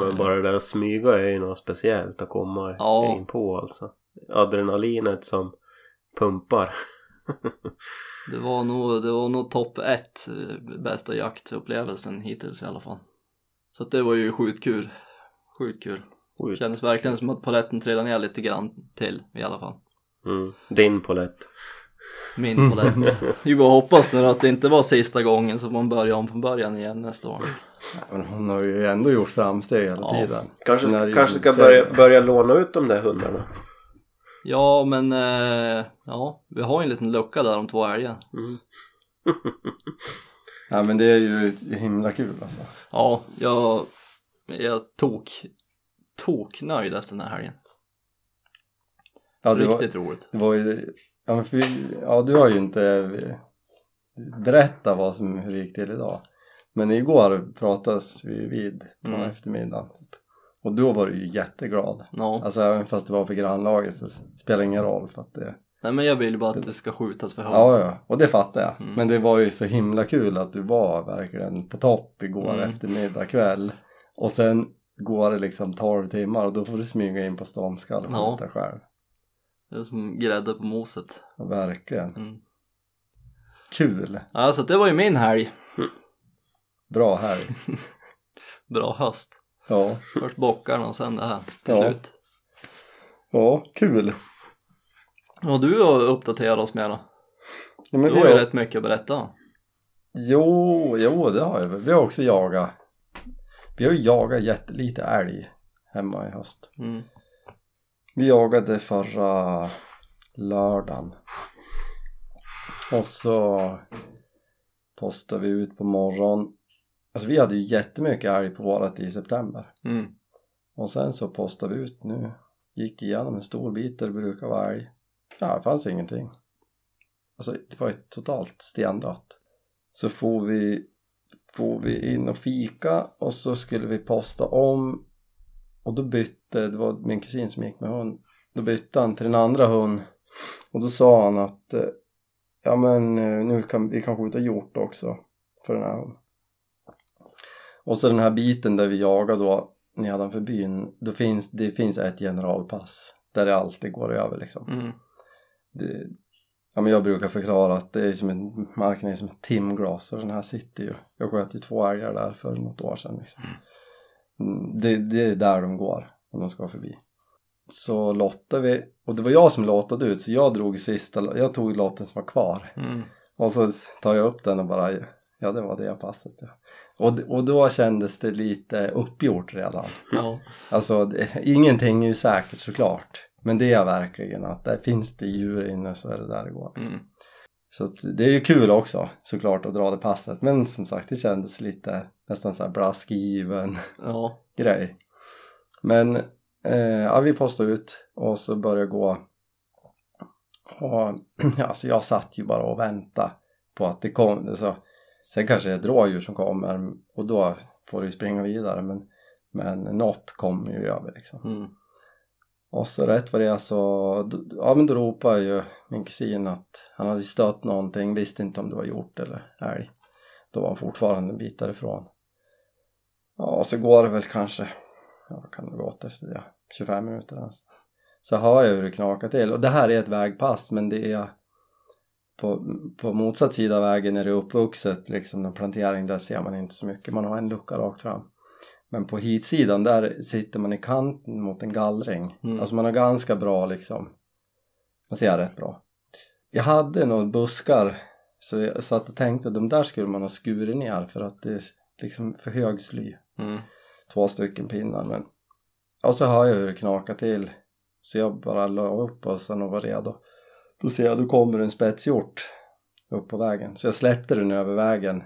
Men bara det där att smyga är ju något speciellt att komma Ja. in på alltså. Adrenalinet som pumpar. Det var nog, det var nog topp ett eh, bästa jaktupplevelsen hittills i alla fall. Så att det var ju sjukt kul. Sjukt kul. Sjukt. Kändes verkligen som att paletten trillade ner lite grann till i alla fall. Mm. Din polett. Min palett. Vi bara hoppas nu att det inte var sista gången så man börjar om från början igen nästa år. Men hon har ju ändå gjort framsteg hela Ja. tiden. Kanske, kanske ska börja, börja låna ut de där hundarna. Ja men eh, ja, vi har ju en liten lucka där om två älgar. Mm. Ja men det är ju himla kul alltså. Ja, jag, jag tok, tok nöjd efter den här helgen. Ja, det var, Riktigt roligt. det var ju, ja, men för, ja du har ju inte berättat vad som, hur det gick till idag. Men igår pratades vi vid på Mm. eftermiddagen. Typ. Och då var du ju jätteglad. Ja, Alltså även fast det var för grannlaget så spelar det ingen roll för att det nej men jag vill bara att det ska skjutas för hund. Ja, ja, och det fattar jag. Mm. Men det var ju så himla kul att du var verkligen på topp igår Mm. eftermiddag kväll. Och sen går det liksom 12 timmar och då får du smyga in på ståndskall och Ja. skjuta själv. Det är som grädde på moset. Ja, verkligen. Mm. Kul! Ja, så det var ju min helg. Bra här. Bra höst. Ja, Först bockarna och sen det här till Ja. slut. ja kul! Och du har uppdaterat oss med då? Ja, Du har ju rätt mycket att berätta. Jo, jo det har jag väl. Vi har också jagat. Vi har ju jagat jättelite älg hemma i höst. Mm. Vi jagade förra lördagen. Och så postade vi ut på morgonen. Alltså vi hade ju jättemycket älg på vårat i september. Mm. Och sen så postade vi ut nu. Gick igenom en stor bit där det brukar vara älg. Ja, det fanns ingenting. Alltså det var ju totalt stendött. Så får vi, får vi in och fika och så skulle vi posta om. Och då bytte, det var min kusin som gick med hund. Då bytte han till den andra hund. Och då sa han att eh, ja men eh, nu kan vi kan skjuta hjort också för den här hunden. Och så den här biten där vi jagar då nedanför byn, då finns, det finns ett generalpass där det alltid går över liksom. Mm. Det, ja men jag brukar förklara att det är som en, marken är som ett timglas och den här sitter ju. Jag sköt ju två älgar där för något år sedan liksom. Mm, Det, det är där de går om de ska förbi. Så lottade vi, och det var jag som lottade ut så jag drog sista, jag tog lotten som var kvar. Mm. Och så tar jag upp den och bara, ja det var det passet ja. Och, och då kändes det lite uppgjort redan. Ja. Alltså det, ingenting är ju säkert såklart. Men det är verkligen att där finns det djur inne så är det där det går. Mm. Så att det är ju kul också såklart att dra det passet. Men som sagt det kändes lite nästan så här blaskgiven Ja. grej. Men eh, ja, vi postade ut och så började gå och alltså jag satt ju bara och väntade på att det kom så, sen kanske det är ett rådjur som kommer och då får du springa vidare men, men något kommer ju över liksom Mm. och så rätt vad det är så, ja men då ropade ju min kusin att han hade stött någonting, visste inte om det var hjort eller älg. Då var han fortfarande en bit därifrån. Ja, och så går det väl kanske, ja vad kan det ha gått efter det? 25 minuter nästan. Så hör jag hur det knakar till och det här är ett vägpass men det är på, på motsatt sida av vägen är det uppvuxet liksom en plantering där ser man inte så mycket, man har en lucka rakt fram. Men på hitsidan där sitter man i kanten mot en gallring. Mm. Alltså man har ganska bra liksom, man ser rätt bra. Jag hade några buskar så jag satt och tänkte att de där skulle man ha skurit ner för att det är liksom för hög sly. Mm. Två stycken pinnar men och så hör jag hur det knakar till. Så jag bara la upp och sen och var redo. Då ser jag, då kommer en spetshjort upp på vägen. Så jag släppte den över vägen.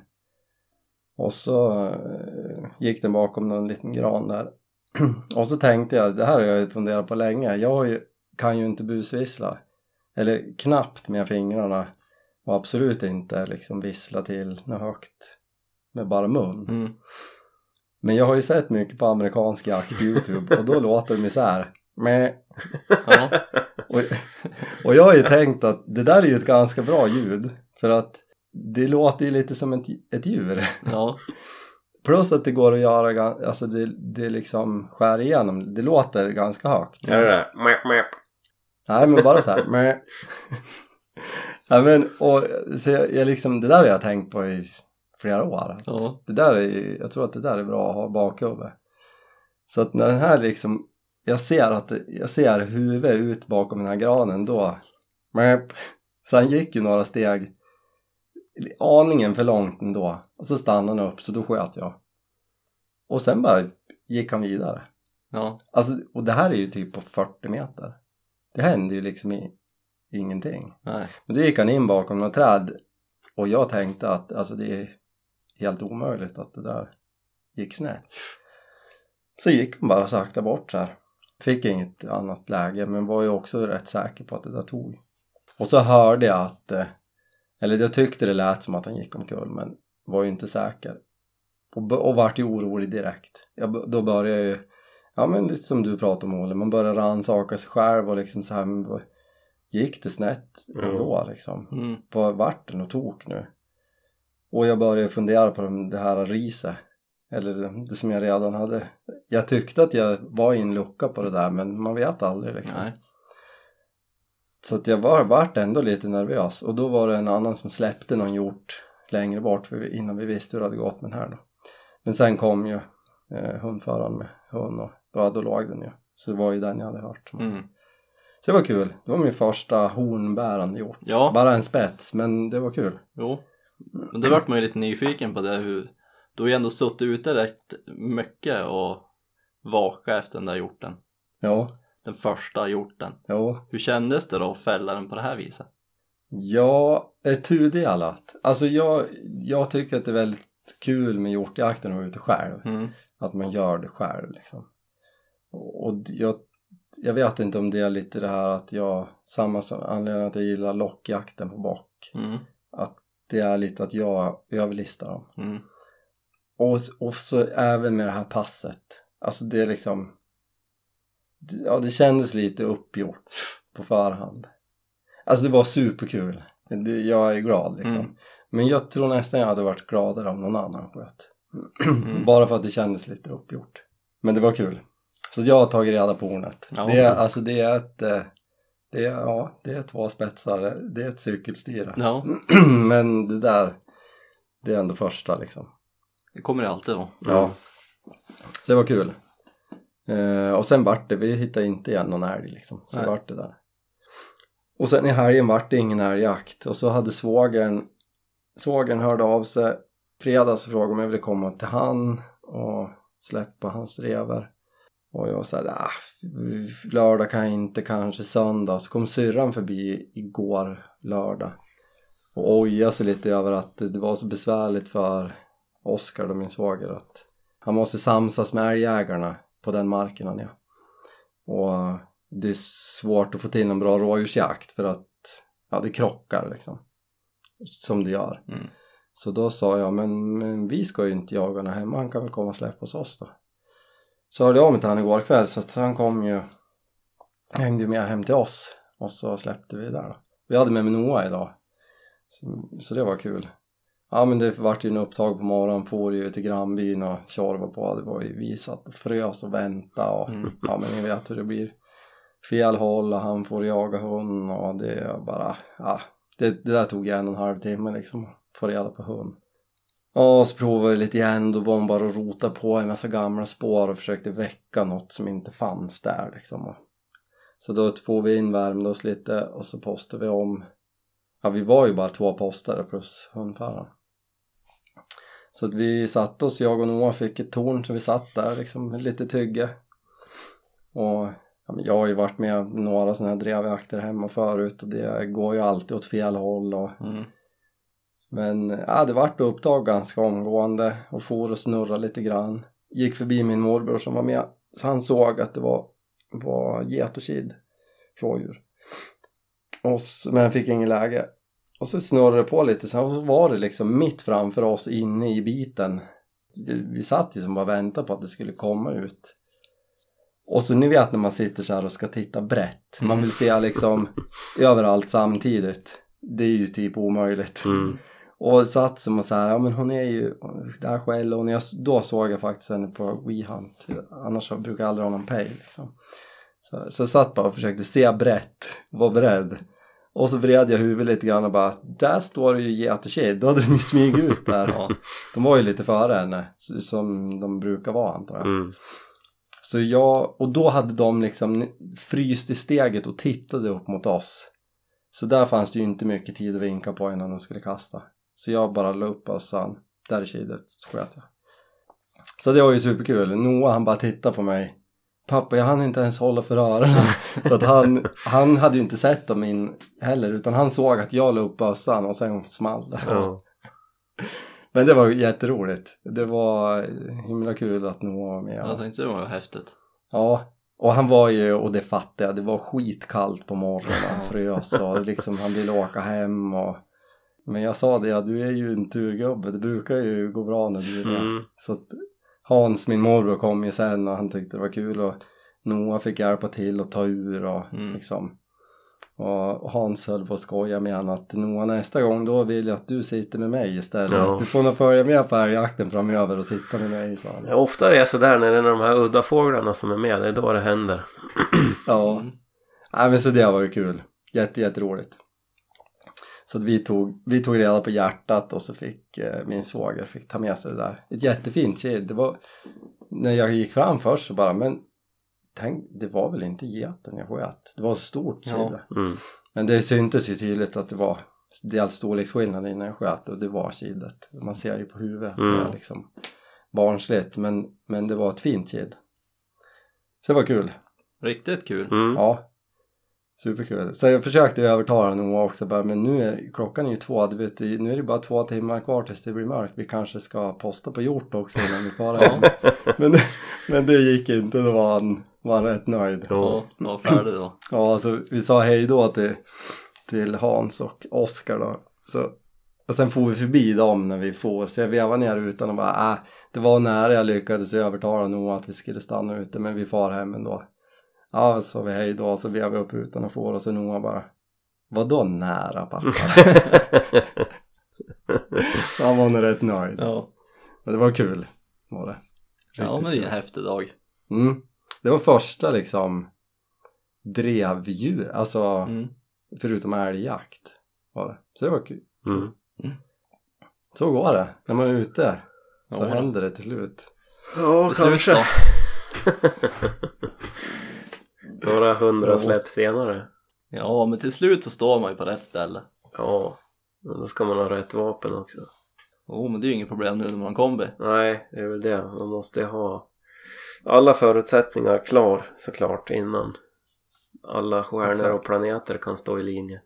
Och så eh, gick den bakom någon liten gran där. Och så tänkte jag, det här har jag ju funderat på länge. Jag ju, kan ju inte busvissla. Eller knappt med fingrarna. Och absolut inte liksom vissla till något högt med bara mun. Mm. Men jag har ju sett mycket på amerikansk jakt youtube och då låter de ju så här Ja. och, och jag har ju tänkt att det där är ju ett ganska bra ljud för att det låter ju lite som ett, ett djur ja. plus att det går att göra alltså det, det liksom skär igenom det låter ganska högt Är det där? Mäp, mäp. nej men bara så här ja, men och så jag, jag liksom det där har jag tänkt på i flera år Ja. det där är, jag tror att det där är bra att ha bakhuvudet. Så att när den här liksom, jag ser att jag ser huvudet ut bakom den här granen då, så han gick ju några steg aningen för långt ändå och så stannade han upp så då sköt jag. Och sen bara gick han vidare. Ja. Alltså, och det här är ju typ på 40 meter. Det hände ju liksom i, ingenting. Nej. Men då gick han in bakom något träd och jag tänkte att alltså det är helt omöjligt att det där gick snett. Så gick han bara sakta bort så här. Fick inget annat läge men var ju också rätt säker på att det där tog. Och så hörde jag att, eh, eller jag tyckte det lät som att han gick omkull men var ju inte säker. Och, och vart ju orolig direkt. Jag, då började jag ju, ja men lite som du pratade om Olle, man börjar rannsaka sig själv och liksom så här, gick det snett ändå liksom? Mm. Vart det något tok nu? Och jag började fundera på de- det här riset. Eller det, som jag redan hade. Jag tyckte att jag var i en lucka på det där men man vet aldrig liksom. Nej. Så att jag var, vart ändå lite nervös och då var det en annan som släppte någon hjort längre bort innan vi visste hur det hade gått med den här då. Men sen kom ju eh, hundföraren med hund och ja, då låg den ju. Så det var ju den jag hade hört. Mm. Så det var kul. Det var min första hornbärande hjort. Ja. Bara en spets men det var kul. Jo. Men då vart man ju lite nyfiken på det hur Du har ju ändå suttit ute rätt mycket och vaka efter den där hjorten. Ja, Den första hjorten. ja. Hur kändes det då att fälla den på det här viset? Ja, är tudelat. Alltså jag, jag tycker att det är väldigt kul med hjortjakten att vara ute själv. Mm. Att man gör det själv liksom. Och och jag, jag vet inte om det är lite det här att jag, samma som anledning att jag gillar lockjakten på bock. Mm. Det är lite att jag överlistar dem. Mm. Och, och så även med det här passet. Alltså det är liksom Ja det kändes lite uppgjort på förhand. Alltså det var superkul. Det, jag är glad liksom. Mm. Men jag tror nästan jag hade varit gladare om någon annan sköt. Mm. Bara för att det kändes lite uppgjort. Men det var kul. Så jag har tagit reda på hornet. Ja. Det, är, alltså det är ett eh, det ja, det är två spetsar. Det är ett cykelstyre. Ja, Men det där det är ändå första liksom. det kommer det alltid vara. Ja. Så det var kul. Eh, och sen vart det, vi hittade inte igen någon älg liksom. Så Nej. vart det där. Och sen i helgen vart det ingen älgjakt. Och så hade svågern, svågern hörde av sig fredags och frågade om jag ville komma till han och släppa hans rever. Och jag sa ah, lördag kan jag inte, kanske söndag. Så kom syrran förbi igår lördag och ojade sig lite över att det var så besvärligt för Oskar och min svåger att han måste samsas med älgjägarna på den marken han är. Och det är svårt att få till en bra rådjursjakt för att ja, det krockar liksom. Som det gör. Mm. Så då sa jag, men, men vi ska ju inte jaga hemma, han kan väl komma och släppa hos oss då. Så hörde jag av mig till han igår kväll så att han kom ju, hängde med hem till oss och så släppte vi där då. Vi hade med mig Noah idag. Så, så det var kul. Ja men det vart ju en upptag på morgonen, for ju till grannbyn och tjorva på. Det var ju vi satt och frös och väntade och Mm. ja men ni vet hur det blir. Fel håll och han får jaga hund och det bara, ja det, det där tog ju en och en halv timme liksom få reda på hund. Ja, och så provade vi lite igen, då var hon bara och rotade på en massa gamla spår och försökte väcka något som inte fanns där liksom. Så då får vi in, värmde oss lite och så postade vi om. Ja, vi var ju bara två postare plus hundföraren. Så att vi satte oss, jag och Noah fick ett torn så vi satt där liksom med lite tygge. Och ja, men jag har ju varit med några sådana här drevjakter hemma förut och det går ju alltid åt fel håll och Mm men ja, det vart upptag ganska omgående och for och snurra lite grann. Gick förbi min morbror som var med så han såg att det var, var get och kid rådjur. Och men fick ingen läge. Och så snurrade det på lite sen så var det liksom mitt framför oss inne i biten. Vi satt ju som bara väntade på att det skulle komma ut. Och så ni vet när man sitter så här och ska titta brett. Man vill se liksom överallt samtidigt. Det är ju typ omöjligt. Mm. Och satt som och så här, ja men hon är ju, där skäller hon. Jag, då såg jag faktiskt henne på WeHunt. Annars så brukar jag aldrig ha någon pejl liksom. Så, så jag satt bara och försökte se brett, var beredd. Och så vred jag huvudet lite grann och bara, där står det ju get och tjej. Då hade de ju smugit ut där. Ja. De var ju lite före henne, som de brukar vara antar jag. Mm. Så jag, och då hade de liksom fryst i steget och tittade upp mot oss. Så där fanns det ju inte mycket tid att vinka på innan de skulle kasta. Så jag bara la upp och sa där är kidet, så sköt jag. Så det var ju superkul. Noah han bara tittade på mig. Pappa jag hann inte ens hålla för öronen. för att han, han hade ju inte sett dem in heller utan han såg att jag la upp bössan och sen small det. Ja. Men det var jätteroligt. Det var himla kul att Noah var med. Jag tänkte det var häftigt. Ja, och han var ju, och det fattade jag, det var skitkallt på morgonen, han frös och liksom han ville åka hem och Men jag sa det, ja, du är ju en turgubbe, det brukar ju gå bra när du är med. Mm. Så att Hans, min morbror, kom ju sen och han tyckte det var kul och Noah fick hjälpa till och ta ur och Mm. liksom och Hans höll på att skoja med honom att Noah nästa gång då vill jag att du sitter med mig istället. Ja. Du får nog följa med på älgjakten framöver och sitta med mig sa han. Ja, ofta är det sådär när det är de här udda fåglarna som är med. Det är då det händer. Ja. Mm. Nej men så det var ju kul. Jätte, jätteroligt. Så att vi tog, vi tog reda på hjärtat och så fick eh, min svåger fick ta med sig det där. Ett jättefint kid. Det var, när jag gick fram först så bara, men tänk, det var väl inte geten jag sköt. Det var så stort kid. Ja. Mm. Men det syntes ju tydligt att det var dels storleksskillnad innan jag sköt och det var kidet. Man ser ju på huvudet. Det Mm. är liksom barnsligt men, men det var ett fint kid. Så det var kul. Riktigt kul. Mm. Ja. Superkul. Så jag försökte övertala Noah också bara, men nu är klockan är ju två, du vet, nu är det bara två timmar kvar tills det blir mörkt. Vi kanske ska posta på hjort också innan vi far hem. men, det- men det gick inte, då var han, var han rätt nöjd. Ja. Ja, var färdig då. Ja, så vi sa hej då till, till Hans och Oskar då. Så, och sen får vi förbi dem när vi får. Så jag vevade ner utan och bara, äh, det var nära jag lyckades övertala Noah att vi skulle stanna ute, men vi far hem ändå. Ja, så sa vi hej då, så vevade vi upp utan och får och så Noah bara, vadå nära pappa? så han var nog rätt nöjd. Ja, Men det var kul, var det. ja men det är en häftig dag. Mm. Det var första liksom drevdjur, alltså Mm. förutom älgjakt var det. Så det var kul. Mm. Så går det när man är ute. Så Ja. händer det till slut. Ja, Till slut kanske. så. Några hundra släpp senare. Ja, men till slut så står man ju på rätt ställe. Ja, men då ska man ha rätt vapen också. Jo, men det är ju inget problem nu när man har kombi. Nej, det är väl det. Man måste ju ha alla förutsättningar klar såklart innan alla stjärnor Exakt. och planeter kan stå i linje.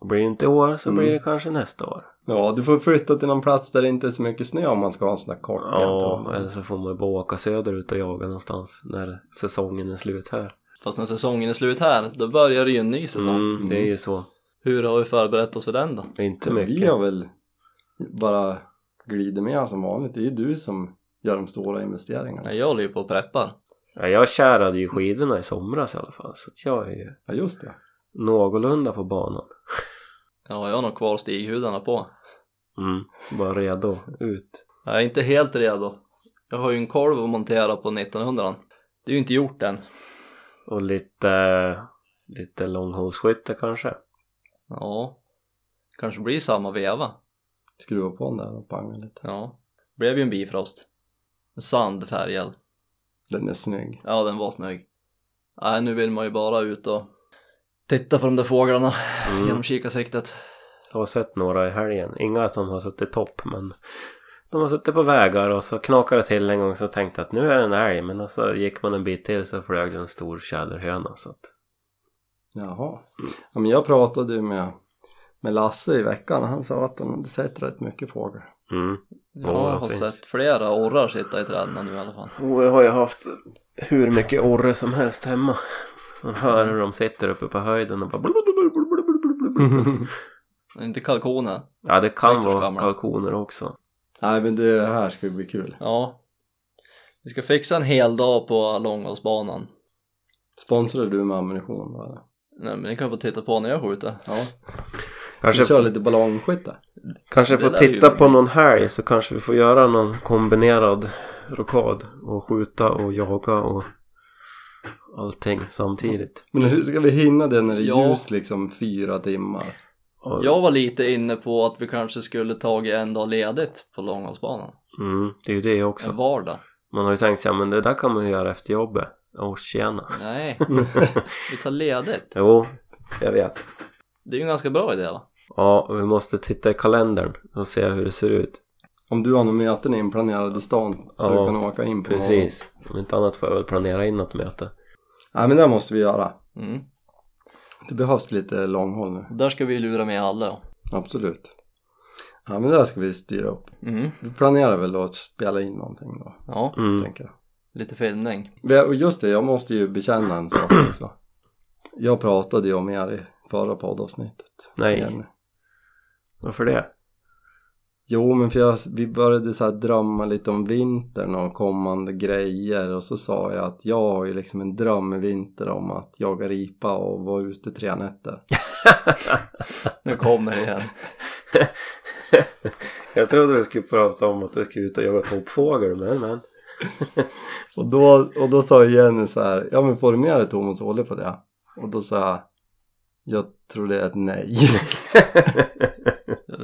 Blir det inte i år så Mm. blir det kanske nästa år. Ja, du får flytta till någon plats där det inte är så mycket snö om man ska ha en sån där kort Ja, eller så får man bara åka söderut och jaga någonstans när säsongen är slut här. Fast när säsongen är slut här, då börjar det ju en ny säsong. Mm, det är ju så. Hur har vi förberett oss för den då? Inte Vi mycket. har väl bara glider med som vanligt. Det är ju du som gör de stora investeringarna. Jag håller ju på och preppar. Ja, jag kärade ju skidorna i somras i alla fall. Så att jag är ju Ja, just det. någorlunda på banan. Ja, jag har nog kvar stighudarna på. Mm, bara redo ut. Jag är inte helt redo. Jag har ju en kolv att montera på 1900 Det är ju inte gjort än. Och lite, lite långhålsskytte kanske. Ja, kanske blir samma veva. Skruva på den där och panga lite. Ja, blev ju en bifrost. Sandfärgad. Den är snygg. Ja, den var snygg. Nej, nu vill man ju bara ut och titta på de där fåglarna Mm. genom kikarsiktet. Jag har sett några i helgen. Inga som har suttit topp men de har suttit på vägar och så knakade det till en gång så tänkte att nu är det en älg men så gick man en bit till så flög det en stor tjäderhöna så att Jaha. Ja, men jag pratade ju med, med Lasse i veckan och han sa att han hade sett rätt mycket fågel. mm. Ja, Ja, jag har fint. sett flera orrar sitta i träden nu i alla fall. Och jag har ju haft hur mycket orre som helst hemma. Man hör hur de sitter uppe på höjden och bara Inte kalkoner. Ja det kan vara kalkoner också. Nej men det här ska bli kul. Ja. Vi ska fixa en hel dag på långhållsbanan. Sponsrar du med ammunition då eller? Nej men ni kan få titta på när jag skjuter. Ja. Kanske, Ska vi köra lite ballongskytte? kanske får ju titta på någon helg så kanske vi får göra någon kombinerad rokad och skjuta och jaga och allting samtidigt. Men hur ska vi hinna det när det är Ja. ljus liksom fyra timmar? Jag var lite inne på att vi kanske skulle tagit en dag ledigt på långhållsbanan. mm, det är ju det också. En vardag. Man har ju tänkt sig, ja men det där kan man ju göra efter jobbet. Åh tjena. Nej, vi tar ledigt. Jo, jag vet. Det är ju en ganska bra idé va? Ja, vi måste titta i kalendern och se hur det ser ut. Om du har några möten inplanerade i stan så Ja, du kan åka in på Precis. Om inte annat får jag väl planera in något möte. Nej men det måste vi göra. Mm. Det behövs lite långhåll nu. Där ska vi lura med alla. Absolut. Ja men det här ska vi styra upp. Mm. Vi planerar väl då att spela in någonting då, Ja, Mm. tänker jag. lite filmning. Och just det, jag måste ju bekänna en sak också. Jag pratade ju om er i förra poddavsnittet. Nej. Igen. Varför det? Jo men för jag, vi började så här drömma lite om vintern och kommande grejer och så sa jag att jag har ju liksom en dröm i vinter om att jaga ripa och vara ute tre nätter. Nu kommer det igen. jag trodde du skulle prata om att du skulle ut och jaga toppfågel men men. Och då, och då sa Jenny så här, ja men får du med dig Thomas Olle på det? Och då sa jag, jag tror det är ett nej.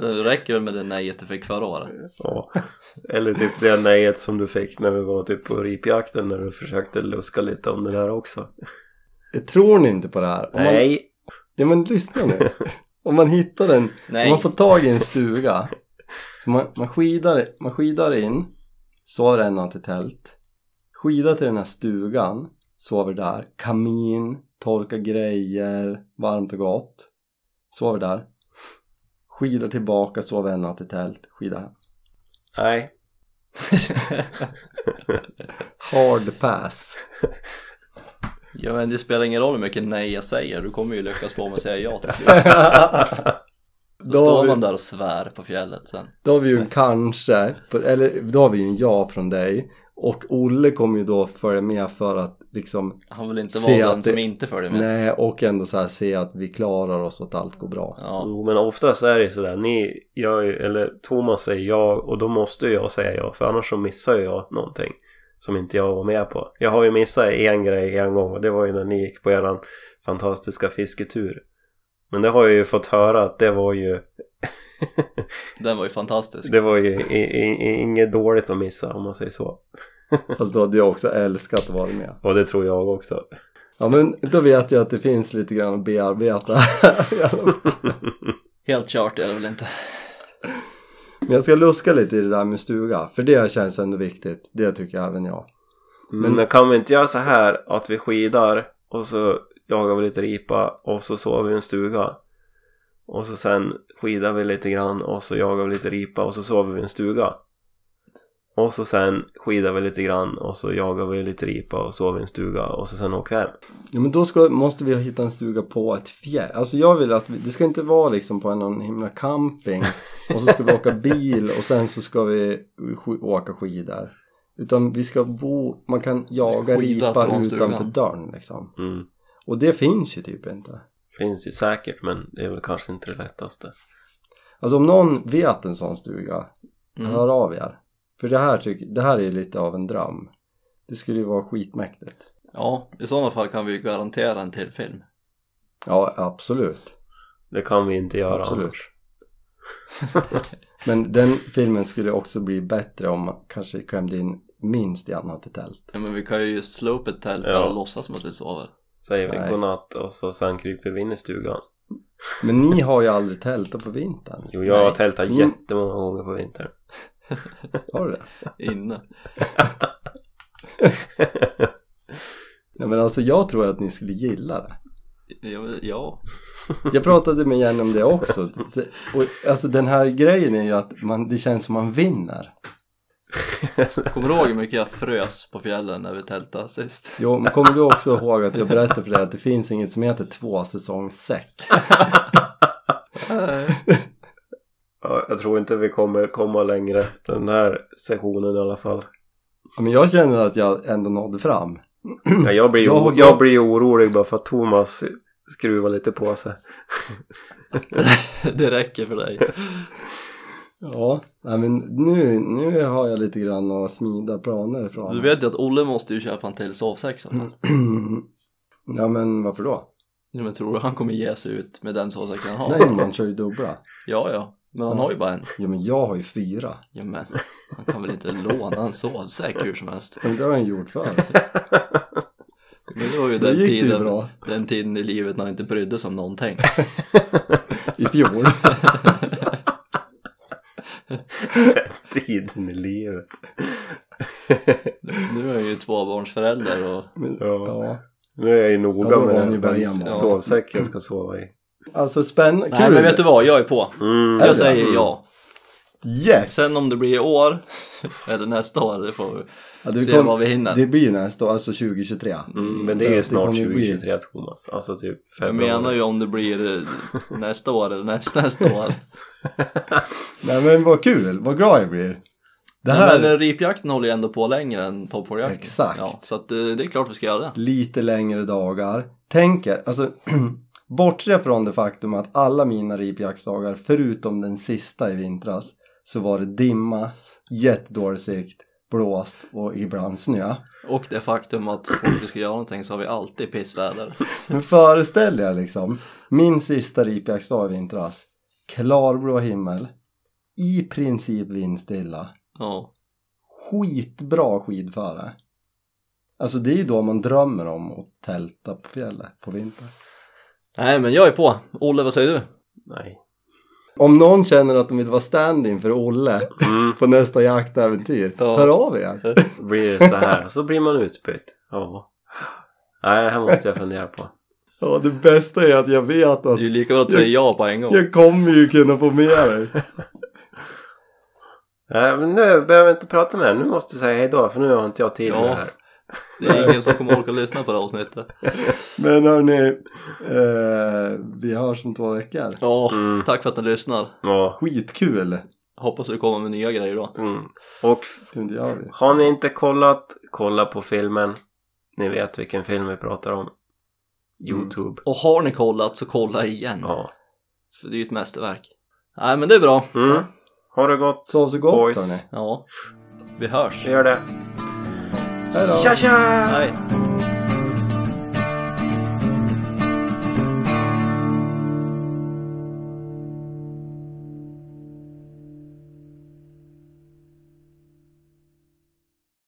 Det räcker väl med det nejet du fick förra året. ja. Eller typ det nejet som du fick när vi var typ på ripjakten när du försökte luska lite om det där också. Tror ni inte på det här? Om Man, Nej. ja men lyssna nu. Om man hittar en, om Nej. man får tag i en stuga. Så man, man, skidar, man skidar in, sover en natt i tält. Skidar till den här stugan, sover där. Kamin, torka grejer, varmt och gott. Sover där. Skidar tillbaka, sover en natt i tält, skidar hem. Nej. Hard pass. Ja men det spelar ingen roll hur mycket nej jag säger, du kommer ju lyckas få mig att säga ja till slut. Då Då står vi- man där och svär på fjället sen. Då har vi ju en kanske, eller då har vi ju en ja från dig. Och Olle kommer ju då följa med för att liksom, Han vill inte vara att den som det- inte följer med. nej och ändå så här se att vi klarar oss och att allt går bra. Ja. Jo men oftast är det ju sådär. Ni gör ju, eller Thomas säger ja och då måste jag säga ja. För annars så missar jag någonting. Som inte jag var med på. Jag har ju missat en grej en gång och det var ju när ni gick på eran fantastiska fisketur. Men det har jag ju fått höra att det var ju Den var ju fantastisk. Det var ju i, i, i, inget dåligt att missa om man säger så. Fast då hade jag också älskat att vara med. Och det tror jag också. Ja men då vet jag att det finns lite grann att bearbeta. Helt kört är det väl inte. men jag ska luska lite i det där med stuga. För det känns ändå viktigt. Det tycker även jag. Men, Men kan vi inte göra så här att vi skidar och så jagar vi lite ripa och så sover vi i en stuga. Och så sen skidar vi lite grann och så jagar vi lite ripa och så sover vi i en stuga. Och så sen skidar vi lite grann och så jagar vi lite ripa och sover i en stuga och så sen åker vi hem. Ja men då ska, måste vi hitta en stuga på ett fjäll. Alltså jag vill att vi, det ska inte vara liksom på en någon himla camping och så ska vi åka bil och sen så ska vi åka skidor. Utan vi ska bo, man kan jaga ripa utanför dörren liksom. Mm. Och det finns ju typ inte. Finns ju säkert men det är väl kanske inte det lättaste. Alltså om någon vet en sån stuga, Mm. hör av er. För det här, tycker, det här är lite av en dröm. Det skulle ju vara skitmäktigt. Ja, i sådana fall kan vi ju garantera en till film. Ja, absolut. Det kan vi inte göra Absolut. annars. Men den filmen skulle också bli bättre om man kanske klämde in minst i annat i tält. Ja, men vi kan ju slå upp ett tält Ja. och låtsas som att vi sover. Säger vi Nej. godnatt och så sen kryper vi in i stugan. Men ni har ju aldrig tältat på vintern. Jo, jag har Nej. tältat Mm. jättemånga gånger på vintern. Har du det? Inne. Ja, men alltså jag tror att ni skulle gilla det. Ja, ja. Jag pratade med Jenny om det också. Det- Och, alltså den här grejen är ju att man, det känns som man vinner. Kommer du ihåg hur mycket jag frös på fjällen när vi tältade sist? Jo, men kommer du också ihåg att jag berättade för dig att det finns inget som heter tvåsäsongssäck? Ja, jag tror inte vi kommer komma längre den här sessionen i alla fall. Ja, Men jag känner att jag ändå nådde fram. Ja, jag, blir, Jag jag, blir orolig bara för att Thomas skruvar lite på sig. det räcker för dig. Ja, nej, men nu, nu har jag lite grann att smida planer från. Du vet ju att Olle måste ju köpa en till sovsäck. Ja, men varför då? Ja, men tror du han kommer ge sig ut med den sovsäcken han har? Nej, man kör ju dubbla. Ja, ja. Men han har ju bara en. Ja, men jag har ju fyra. Ja, men han kan väl inte låna en sovsäck hur som helst. Men det har jag gjort förr. Men det var ju den gick det ju tiden, bra. den tiden i livet när han inte brydde sig om någonting. I fjol. Tiden i livet. Nu är han ju tvåbarnsförälder och Men, Ja. ja. Nu är jag ju noga Ja, med han den sovsäck jag ska sova i. Alltså spännande, Nej kul! men vet du vad, jag är på. Mm. Jag säger ja. Yes! Sen om det blir i år eller nästa år, det får vi ja, det, se kom, vad vi hinner. det blir nästa år, alltså 2023. Mm, men det är ju snart kommer bli- 2023 Thomas. Alltså typ Jag februari. menar ju om det blir eh, nästa år eller näst, nästa år. Nej men vad kul, vad glad jag blir. Det Nej, här Men ripjakten håller ju ändå på längre än toppfågeljakten. Exakt. Ja, så att eh, det är klart vi ska göra det. lite längre dagar. Tänk er, alltså bortse från det faktum att alla mina ripjaktsdagar förutom den sista i vintras så var det dimma, jättedålig sikt, blåst och ibland snö. Och det faktum att fort vi ska göra någonting så har vi alltid pissväder. Men föreställ er liksom min sista ripjaktsdag i vintras. Klarblå himmel, i princip vindstilla, Ja. skitbra skidföre. Alltså det är ju då man drömmer om att tälta på fjället på vintern. Nej men jag är på. Olle vad säger du? Nej. Om någon känner att de vill vara stand-in för Olle Mm. på nästa jaktäventyr, Ja. hör av er! Blir det så här så blir man utbytt. Ja. Nej, det här måste jag fundera på. Ja, det bästa är att jag vet Det är att ju lika bra att säga ja på en gång. jag kommer ju kunna få med dig. Nej, men nu behöver jag inte prata mer. Nu måste du säga hejdå för nu har inte jag tid med Ja. det här. Det är ingen som kommer orka lyssna på det här avsnittet. Men hörni, eh, vi hörs om två veckor. Ja, Mm. tack för att ni lyssnar. Ja. Skitkul! Hoppas du kommer med nya grejer då. Mm. Och har ni inte kollat, kolla på filmen. Ni vet vilken film vi pratar om. Youtube. Och har ni kollat så kolla igen. Ja. För det är ju ett mästerverk. Nej men det är bra. Mm. Ha det gott. Sov så gott Boys. hörni. Ja. Vi hörs. Vi gör det. Hej då! Tja tja! Hej.